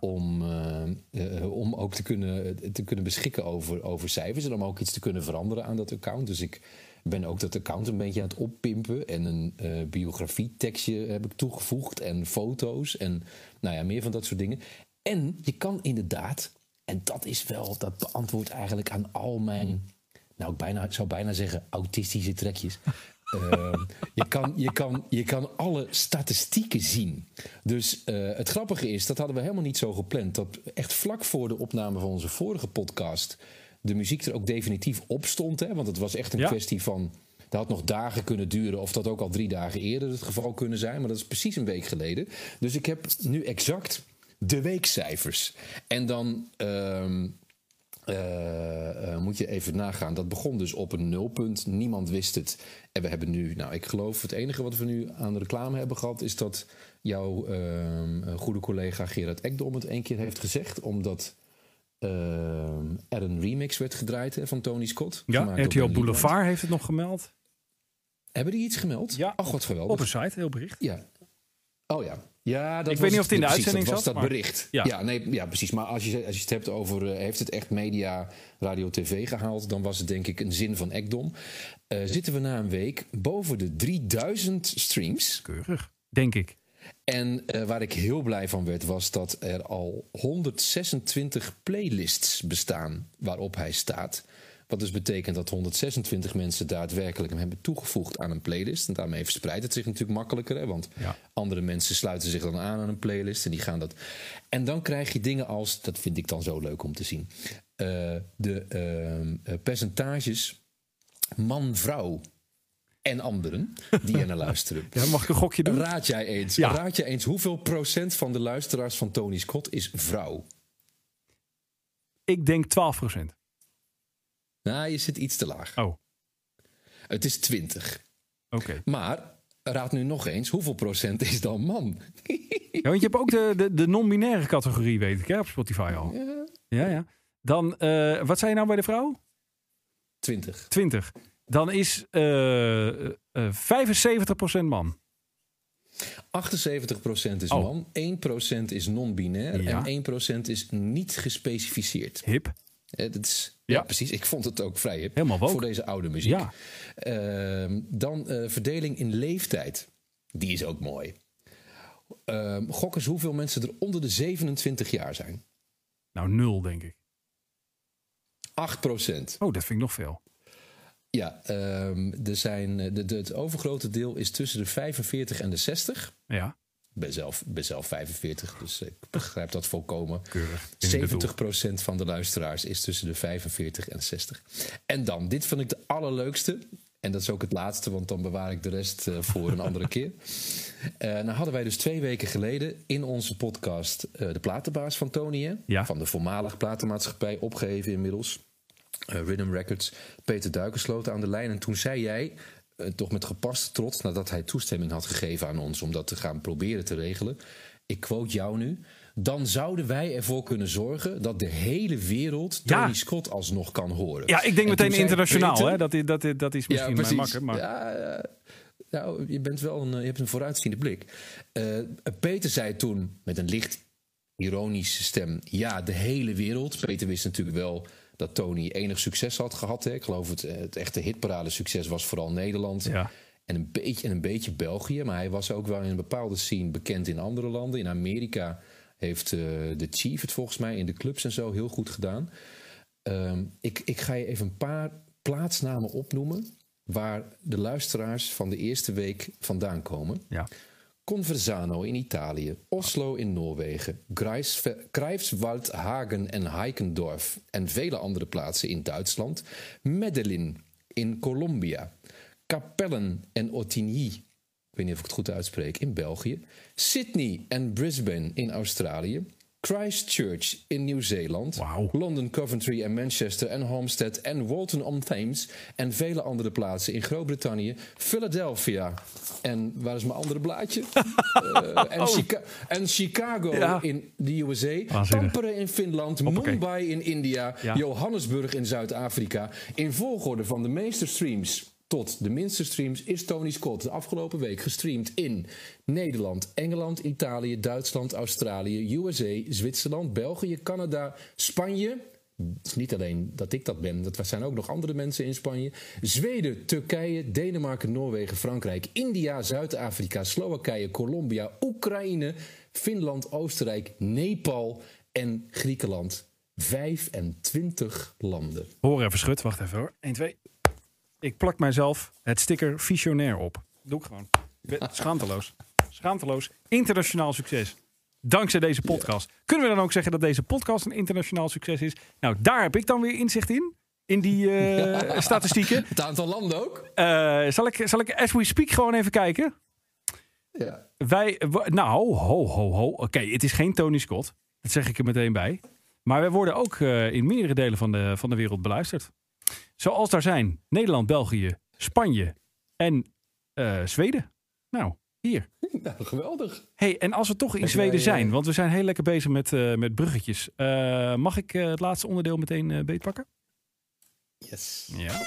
Om, eh, eh, om ook te kunnen, te kunnen beschikken over, over cijfers en om ook iets te kunnen veranderen aan dat account. Dus ik ben ook dat account een beetje aan het oppimpen. En een eh biografietekstje heb ik toegevoegd. En foto's. En nou ja, meer van dat soort dingen. En je kan inderdaad, en dat is wel, dat beantwoordt eigenlijk aan al mijn, nou ik bijna, zou bijna zeggen, autistische trekjes. Ehm, je, kan, je, kan, je kan alle statistieken zien. Dus eh, het grappige is, dat hadden we helemaal niet zo gepland. Dat echt vlak voor de opname van onze vorige podcast de muziek er ook definitief op stond. Hè? Want het was echt een Ja. kwestie van. Dat had nog dagen kunnen duren, of dat ook al drie dagen eerder het geval kunnen zijn. Maar dat is precies een week geleden. Dus ik heb nu exact de weekcijfers. En dan ehm, eh, eh, moet je even nagaan. Dat begon dus op een nulpunt. Niemand wist het. En we hebben nu, nou, ik geloof het enige wat we nu aan de reclame hebben gehad, is dat jouw ehm, eh, goede collega Gerard Ekdom het één keer heeft gezegd. Omdat ehm, er een remix werd gedraaid hè, van Tony Scott. Ja, RTL Boulevard heeft het nog gemeld. Hebben die iets gemeld? Ja. Ach, wat geweldig. Op een site, heel bericht. Ja. Oh ja. Ja, dat Ik weet niet of het in de precies, uitzending dat was zat, dat maar- bericht. Ja. Ja. nee, ja, precies. Maar als je, als je het hebt over... eh, heeft het echt media, radio, tv gehaald... dan was het denk ik een zin van Ekdom. Eh, zitten we na een week boven de 3000 streams. Keurig, denk ik. En eh, waar ik heel blij van werd... was dat er al 126 playlists bestaan waarop hij staat... Wat dus betekent dat 126 mensen daadwerkelijk hem hebben toegevoegd aan een playlist. En daarmee verspreidt het zich natuurlijk makkelijker. Hè? Want Ja. andere mensen sluiten zich dan aan aan een playlist en die gaan dat. En dan krijg je dingen als, dat vind ik dan zo leuk om te zien. eh, de ehm, eh, percentages man-vrouw en anderen die er naar luisteren. Ja, mag ik een gokje doen? Raad jij eens, Ja. raad jij eens hoeveel procent van de luisteraars van Tony Scott is vrouw? Ik denk 12 procent. Nou, je zit iets te laag. Oh, oké. Het is 20. Maar raad nu nog eens, hoeveel procent is dan man? Ja, want je hebt ook de, de, de non-binaire categorie, weet ik, hè, op Spotify al. Ja, ja. Dan, eh, wat zei je nou bij de vrouw? 20. 20. Dan is eh eh 75% man. 78% is Oh. man, 1% is non-binair Ja. en 1% is niet gespecificeerd. Hip. Eh, dat is, ja. Ja. precies. Ik vond het ook vrij hip Helemaal woke. voor deze oude muziek. Ja. Ehm, dan eh, verdeling in leeftijd. Die is ook mooi. Ehm gok eens hoeveel mensen er onder de 27 jaar zijn. Nou, nul, denk ik. 8 procent. Oh, dat vind ik nog veel. Ja, ehm, er zijn, eh, de, de, het overgrote deel is tussen de 45 en de 60. Ja, ben zelf, ben zelf 45, dus ik begrijp dat volkomen. keurig. 70% van de luisteraars is tussen de 45 en 60. En dan, dit vind ik de allerleukste. En dat is ook het laatste, want dan bewaar ik de rest eh, voor een andere keer. Eh nou hadden wij dus twee weken geleden in onze podcast eh, de platenbaas van Tony? Ja. van de voormalige platenmaatschappij, opgeheven inmiddels. Rhythm Records, Peter Duikersloot aan de lijn. En toen zei jij, toch met gepaste trots, nadat hij toestemming had gegeven aan ons om dat te gaan proberen te regelen. Ik quote jou nu. Dan zouden wij ervoor kunnen zorgen dat de hele wereld Ja. Tony Scott alsnog kan horen. Ja, ik denk En meteen internationaal. Hè? Dat, i- dat, dat is misschien mijn makker. Maar... ja, ja. nou, je, bent wel een, eh, je hebt een vooruitziende blik. Eh, Peter zei toen met een licht ironische stem: Ja, de hele wereld. Peter wist natuurlijk wel dat Tony enig succes had gehad. Hè. Ik geloof het, eh, het echte hitparade succes was vooral Nederland. Ja. En een, beetje, en een beetje België. Maar hij was ook wel in een bepaalde scene bekend in andere landen. In Amerika heeft eh, de Chief het volgens mij in de clubs en zo heel goed gedaan. Ehm, ik, ik ga je even een paar plaatsnamen opnoemen. waar de luisteraars van de eerste week vandaan komen. Ja. Conversano in Italië, Oslo in Noorwegen, Greifsve- Greifswald, Hagen en Heikendorf en vele andere plaatsen in Duitsland, Medellin in Colombia, Capellen en Ottigny, ik weet niet of ik het goed uitspreek, in België, Sydney en Brisbane in Australië, Christchurch in Nieuw-Zeeland. London, Coventry en Manchester en Homestead en Walton on Thames en vele andere plaatsen in Groot-Brittannië, Philadelphia en waar is mijn andere blaadje? Eh, en, Chica- en Chicago Oh. Ja. in de USA. Tampere in Finland, Hoppakee. Mumbai in India, Ja. Johannesburg in Zuid-Afrika. In volgorde van de meeste streams tot de minste streams is Tony Scott de afgelopen week gestreamd in Nederland, Engeland, Italië, Duitsland, Australië, USA, Zwitserland, België, Canada, Spanje. Het is niet alleen dat ik dat ben, dat zijn ook nog andere mensen in Spanje. Zweden, Turkije, Denemarken, Noorwegen, Frankrijk, India, Zuid-Afrika, Slowakije, Colombia, Oekraïne, Finland, Oostenrijk, Nepal en Griekenland. 25 landen. Hoor even schut. Wacht even hoor. 1, 2. Ik plak mijzelf het sticker visionair op. Doe ik gewoon. Ik ben Schaamteloos. Schaamteloos. Internationaal succes. Dankzij deze podcast. Kunnen we dan ook zeggen dat deze podcast een internationaal succes is? Nou, daar heb ik dan weer inzicht in. In die eh, statistieken. Het aantal landen ook? Eh, zal, ik, zal ik as we speak gewoon even kijken? Ja. Wij, nou, ho, ho, ho. Oké, het is geen Tony Scott. Dat zeg ik er meteen bij. Maar wij worden ook eh, in meerdere delen van de, van de wereld beluisterd. Zoals daar zijn Nederland, België, Spanje en eh, Zweden. Nou, hier. Nou, geweldig. Hey, en als we toch in Zweden eh, zijn, want we zijn heel lekker bezig met, eh, met bruggetjes. Eh, mag ik eh, het laatste onderdeel meteen eh, beetpakken? Yes. Ja.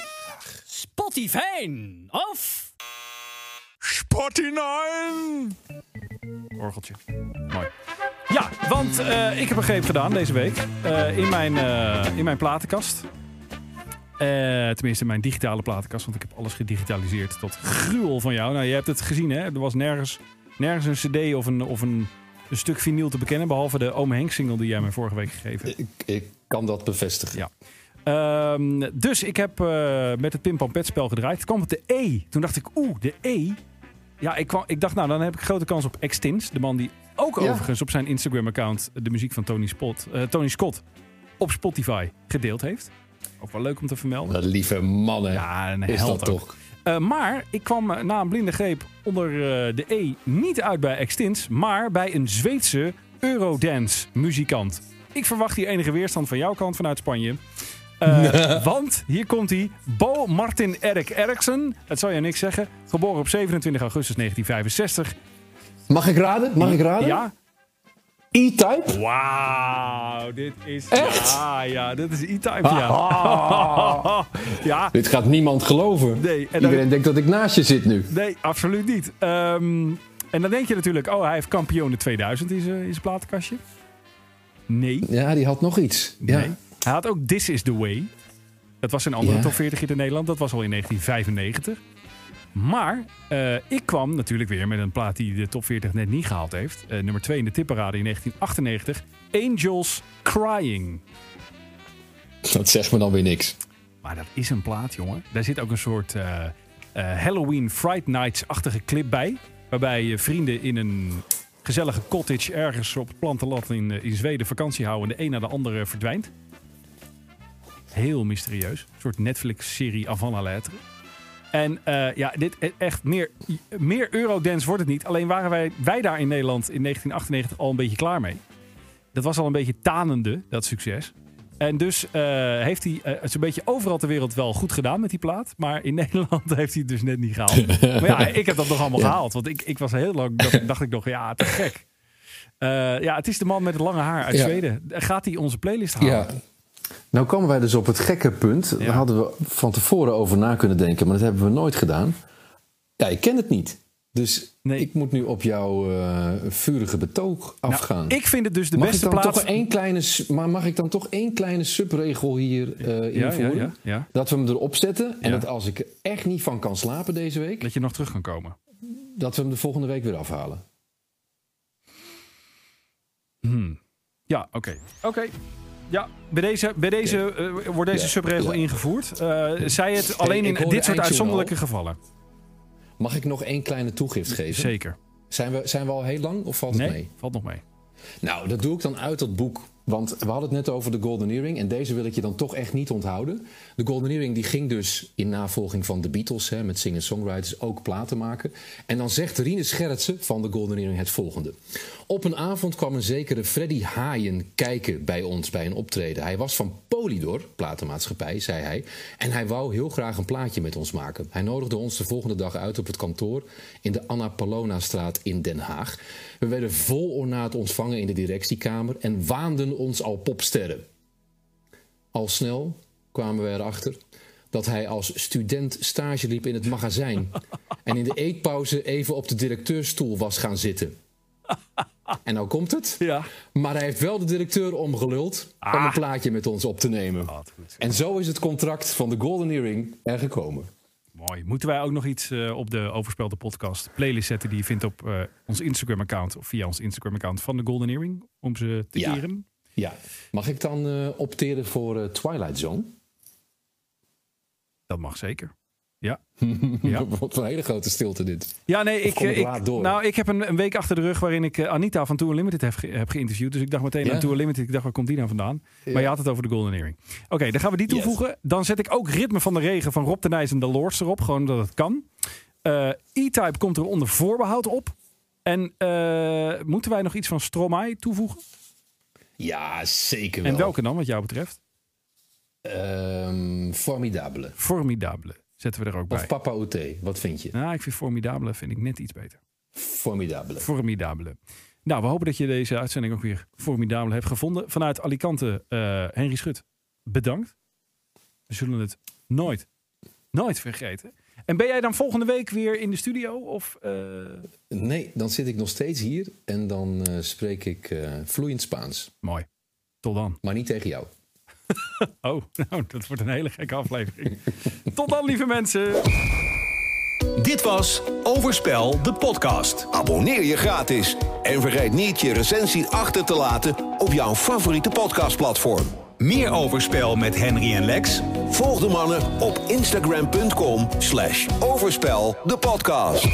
Spotify of Spotify! Orgeltje. Mooi. Ja, want eh, ik heb een greep gedaan deze week eh, in, mijn, eh, in mijn platenkast. Eh, tenminste, mijn digitale platenkast, want ik heb alles gedigitaliseerd tot gruwel van jou. Nou, je hebt het gezien, hè? Er was nergens, nergens een cd of, een, of een, een stuk vinyl te bekennen, behalve de Ome Henk single die jij mij vorige week gegeven hebt. Ik, ik kan dat bevestigen. Ja. Ehm, dus ik heb eh, met het Pim Pam Pet spel gedraaid. Het kwam op de E. Toen dacht ik, oeh, de E. Ja, ik, kwam, ik dacht, nou, dan heb ik grote kans op Extins. De man die ook Ja. overigens op zijn Instagram-account de muziek van Tony, Spot, eh, Tony Scott op Spotify gedeeld heeft. Ook wel leuk om te vermelden. Wat lieve mannen. Ja, een is dat ook. toch? Eh, maar ik kwam eh, na een blinde greep onder eh, de E niet uit bij Extins, maar bij een Zweedse Eurodance muzikant. Ik verwacht hier enige weerstand van jouw kant vanuit Spanje. Want hier komt hij, Bo Martin Erik Eriksen. Het zal je niks zeggen. Geboren op 27 augustus 1965. Mag ik raden? Mag ik raden? Ja. E-Type? Wauw, dit is... Echt? Ja, ja, dit is E-Type, ja. ja, Dit gaat niemand geloven. Nee, en dan- Iedereen denkt dat ik naast je zit nu. Nee, absoluut niet. Ehm, En dan denk je natuurlijk, oh, hij heeft kampioen 2000 in zijn, in zijn platenkastje. Nee. Ja, die had nog iets. Ja. nee. Hij had ook This Is The Way. Dat was een andere Ja. top 40 hit in Nederland. Dat was al in 1995. Maar eh, ik kwam natuurlijk weer met een plaat die de top 40 net niet gehaald heeft. Eh, nummer 2 in de tipparade in 1998. Angels Crying. Dat zegt me dan weer niks. Maar dat is een plaat, jongen. Daar zit ook een soort eh, Halloween Fright Nights-achtige clip bij. Waarbij je vrienden in een gezellige cottage ergens op het plantenland in, in Zweden vakantie houden. En de een naar de andere verdwijnt. Heel mysterieus. Een soort Netflix-serie avant la lettre. En eh, ja, dit e- echt meer, meer Eurodance wordt het niet. Alleen waren wij, wij daar in Nederland in 1998 al een beetje klaar mee. Dat was al een beetje tanende, dat succes. En dus eh, heeft hij het zo'n beetje overal ter wereld wel goed gedaan met die plaat. Maar in Nederland heeft hij het dus net niet gehaald. maar ja, ik heb dat nog allemaal Ja. gehaald. Want ik, ik was heel lang, dacht, dacht ik nog, ja, te gek. Ja, het is de man met het lange haar uit Ja. Zweden. Gaat hij onze playlist halen? Ja. Nou komen wij dus op het gekke punt. Ja. Daar hadden we van tevoren over na kunnen denken, maar dat hebben we nooit gedaan. Ja, ik ken het niet. Dus Nee. ik moet nu op jouw eh, vurige betoog Nou, afgaan. ik vind het dus de mag beste ik dan plaat. toch één kleine, maar mag ik dan toch één kleine subregel hier ja, ja, invoeren? ja. Dat we hem erop zetten en dat als ik er echt niet van kan slapen deze week, Dat je nog terug kan komen. dat we hem de volgende week weer afhalen. Hmm. Ja, oké. Oké. Ja, bij deze, bij deze eh, wordt deze subregel ingevoerd. Eh, zij het alleen in dit soort uitzonderlijke al. gevallen. Mag ik nog één kleine toegift geven? Zeker. Zijn we, zijn we al heel lang of valt het Nee, mee? valt nog mee. Nou, dat doe ik dan uit dat boek. Want we hadden het net over de Golden Earring. En deze wil ik je dan toch echt niet onthouden. De Golden Earring die ging dus in navolging van de Beatles... Hè, met singer-songwriters ook platen maken. En dan zegt Rine Scherritsen van de Golden Earring het volgende. Op een avond kwam een zekere Freddy Haaien kijken bij ons bij een optreden. Hij was van Polydor, platenmaatschappij, zei hij. En hij wou heel graag een plaatje met ons maken. Hij nodigde ons de volgende dag uit op het kantoor... in de Anna Palona-straat in Den Haag. We werden vol ornaat ontvangen in de directiekamer... en waanden ons al popsterren. Al snel kwamen we erachter dat hij als student stage liep in het magazijn... en in de eetpauze even op de directeurstoel was gaan zitten. En nou komt het. Ja. Maar hij heeft wel de directeur omgeluld om Ah. een plaatje met ons op te nemen. Goed. En zo is het contract van de Golden Earring er gekomen. Mooi. Moeten wij ook nog iets eh, op de Overspelde podcast playlist zetten die je vindt op eh, ons Instagram-account of via ons Instagram-account van de Golden Earring om ze te Ja. eren? Ja. Mag ik dan eh, opteren voor eh, Twilight Zone? Dat mag zeker. Ja. Ja. Wat een hele grote stilte dit. Ja, nee, ik, kom ik nou, ik heb een, een week achter de rug waarin ik eh, Anita van Tour Limited heb, ge- heb geïnterviewd. Dus ik dacht meteen Ja. aan Tour Limited. Ik dacht, waar komt die nou vandaan? Maar je had het over de Golden Earring. Oké, dan gaan we die Yes. toevoegen. Dan zet ik ook Ritme van de Regen van Rob de Nijs en de Lords erop. Gewoon dat het kan. Eh, E-Type komt er onder voorbehoud op. En eh, moeten wij nog iets van Stromae toevoegen? Ja, zeker wel. En welke dan, wat jou betreft? Ehm, formidabele. Formidabele. Zetten we er ook bij. Of Papa Oute, wat vind je? Nou, ik vind Formidabele vind ik net iets beter. Formidabele. Formidabele. Nou, we hopen dat je deze uitzending ook weer formidabel hebt gevonden. Vanuit Alicante, eh Henry Schut, bedankt. We zullen het nooit, nooit vergeten. En ben jij dan volgende week weer in de studio? Of, eh, Nee, dan zit ik nog steeds hier en dan eh, spreek ik eh, vloeiend Spaans. Mooi. Tot dan. Maar niet tegen jou. Oh, nou, dat wordt een hele gekke aflevering. Tot dan, lieve mensen. Dit was Overspel, de podcast. Abonneer je gratis en vergeet niet je recensie achter te laten op jouw favoriete podcastplatform. Meer Overspel met Henry en Lex? Volg de mannen op instagram.com slash overspel de podcast.